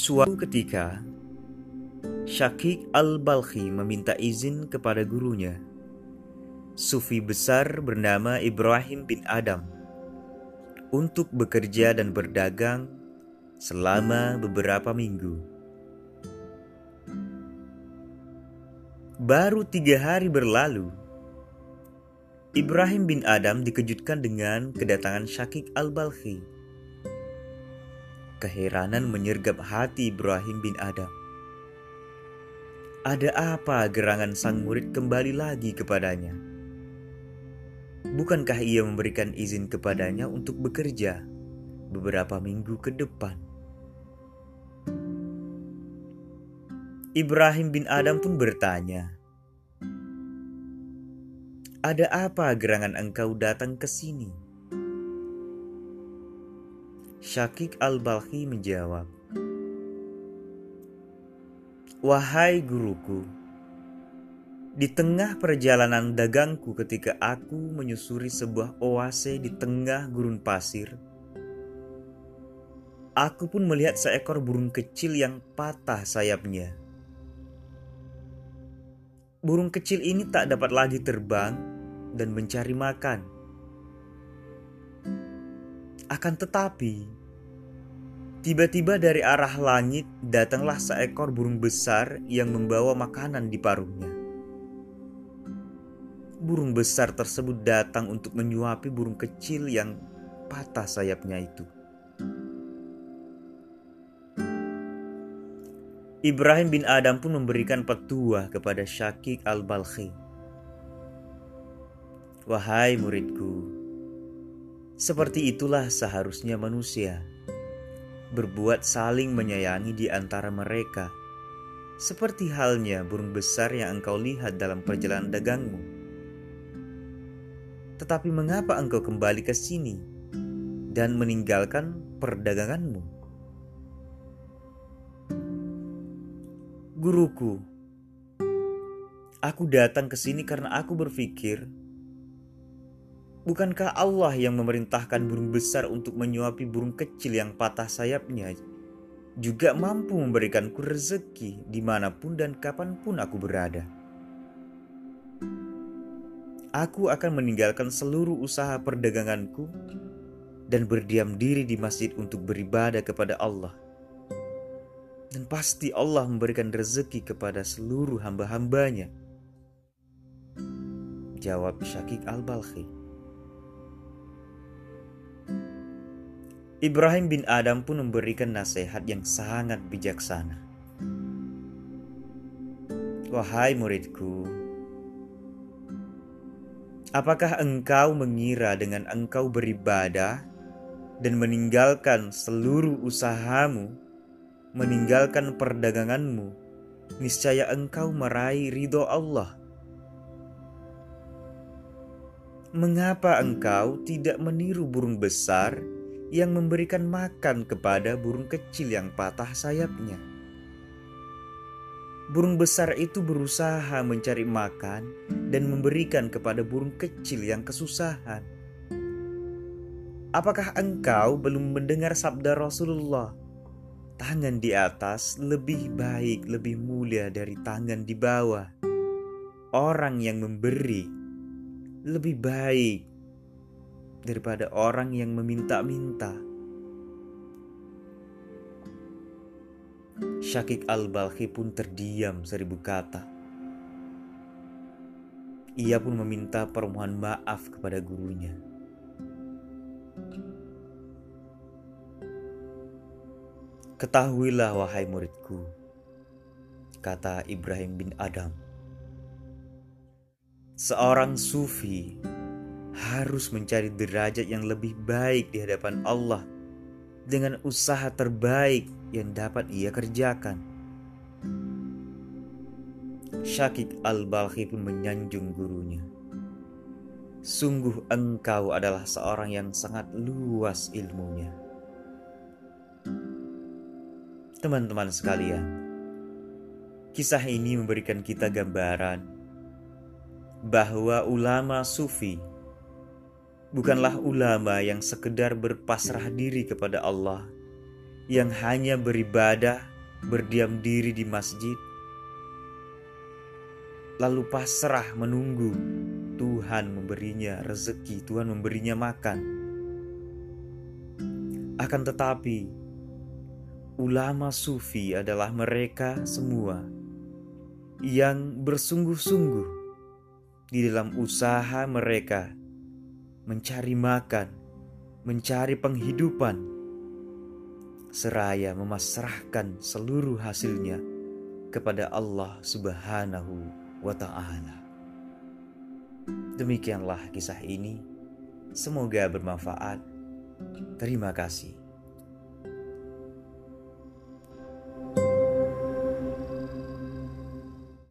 Suatu ketika, Syakik al-Balkhi meminta izin kepada gurunya, Sufi besar bernama Ibrahim bin Adam, untuk bekerja dan berdagang selama beberapa minggu. Baru tiga hari berlalu, Ibrahim bin Adam dikejutkan dengan kedatangan Syakik al-Balkhi Keheranan menyergap hati Ibrahim bin Adam. Ada apa gerangan sang murid kembali lagi kepadanya? Bukankah ia memberikan izin kepadanya untuk bekerja beberapa minggu ke depan? Ibrahim bin Adam pun bertanya, "Ada apa gerangan engkau datang ke sini?" Syakik al-Balkhi menjawab, Wahai guruku, di tengah perjalanan dagangku ketika aku menyusuri sebuah oase di tengah gurun pasir, aku pun melihat seekor burung kecil yang patah sayapnya. Burung kecil ini tak dapat lagi terbang dan mencari makan akan tetapi, tiba-tiba dari arah langit datanglah seekor burung besar yang membawa makanan di paruhnya. Burung besar tersebut datang untuk menyuapi burung kecil yang patah sayapnya itu. Ibrahim bin Adam pun memberikan petua kepada Syakik al-Balkhi. Wahai muridku, seperti itulah seharusnya manusia berbuat saling menyayangi di antara mereka, seperti halnya burung besar yang engkau lihat dalam perjalanan dagangmu. Tetapi mengapa engkau kembali ke sini dan meninggalkan perdaganganmu? Guruku, aku datang ke sini karena aku berpikir Bukankah Allah yang memerintahkan burung besar untuk menyuapi burung kecil yang patah sayapnya juga mampu memberikanku rezeki di mana pun dan kapan pun aku berada? Aku akan meninggalkan seluruh usaha perdaganganku dan berdiam diri di masjid untuk beribadah kepada Allah. Dan pasti Allah memberikan rezeki kepada seluruh hamba-hambanya. Jawab Syakik al-Balkhi. Ibrahim bin Adam pun memberikan nasihat yang sangat bijaksana. Wahai muridku, apakah engkau mengira dengan engkau beribadah dan meninggalkan seluruh usahamu, meninggalkan perdaganganmu, niscaya engkau meraih ridho Allah? Mengapa engkau tidak meniru burung besar? Yang memberikan makan kepada burung kecil yang patah sayapnya. Burung besar itu berusaha mencari makan dan memberikan kepada burung kecil yang kesusahan. Apakah engkau belum mendengar sabda Rasulullah? Tangan di atas lebih baik, lebih mulia dari tangan di bawah. Orang yang memberi lebih baik daripada orang yang meminta-minta. Syakik al-Balkhi pun terdiam seribu kata. Ia pun meminta permohonan maaf kepada gurunya. Ketahuilah wahai muridku, kata Ibrahim bin Adam. Seorang sufi harus mencari derajat yang lebih baik di hadapan Allah dengan usaha terbaik yang dapat ia kerjakan. Syakik al-Balkhi pun menyanjung gurunya. Sungguh engkau adalah seorang yang sangat luas ilmunya. Teman-teman sekalian, kisah ini memberikan kita gambaran bahwa ulama sufi bukanlah ulama yang sekedar berpasrah diri kepada Allah, yang hanya beribadah berdiam diri di masjid, lalu pasrah menunggu Tuhan memberinya rezeki, Tuhan memberinya makan. Akan tetapi, ulama sufi adalah mereka semua yang bersungguh-sungguh di dalam usaha mereka mencari makan, mencari penghidupan, seraya memasrahkan seluruh hasilnya kepada Allah Subhanahu wa Ta'ala. Demikianlah kisah ini. Semoga bermanfaat. Terima kasih.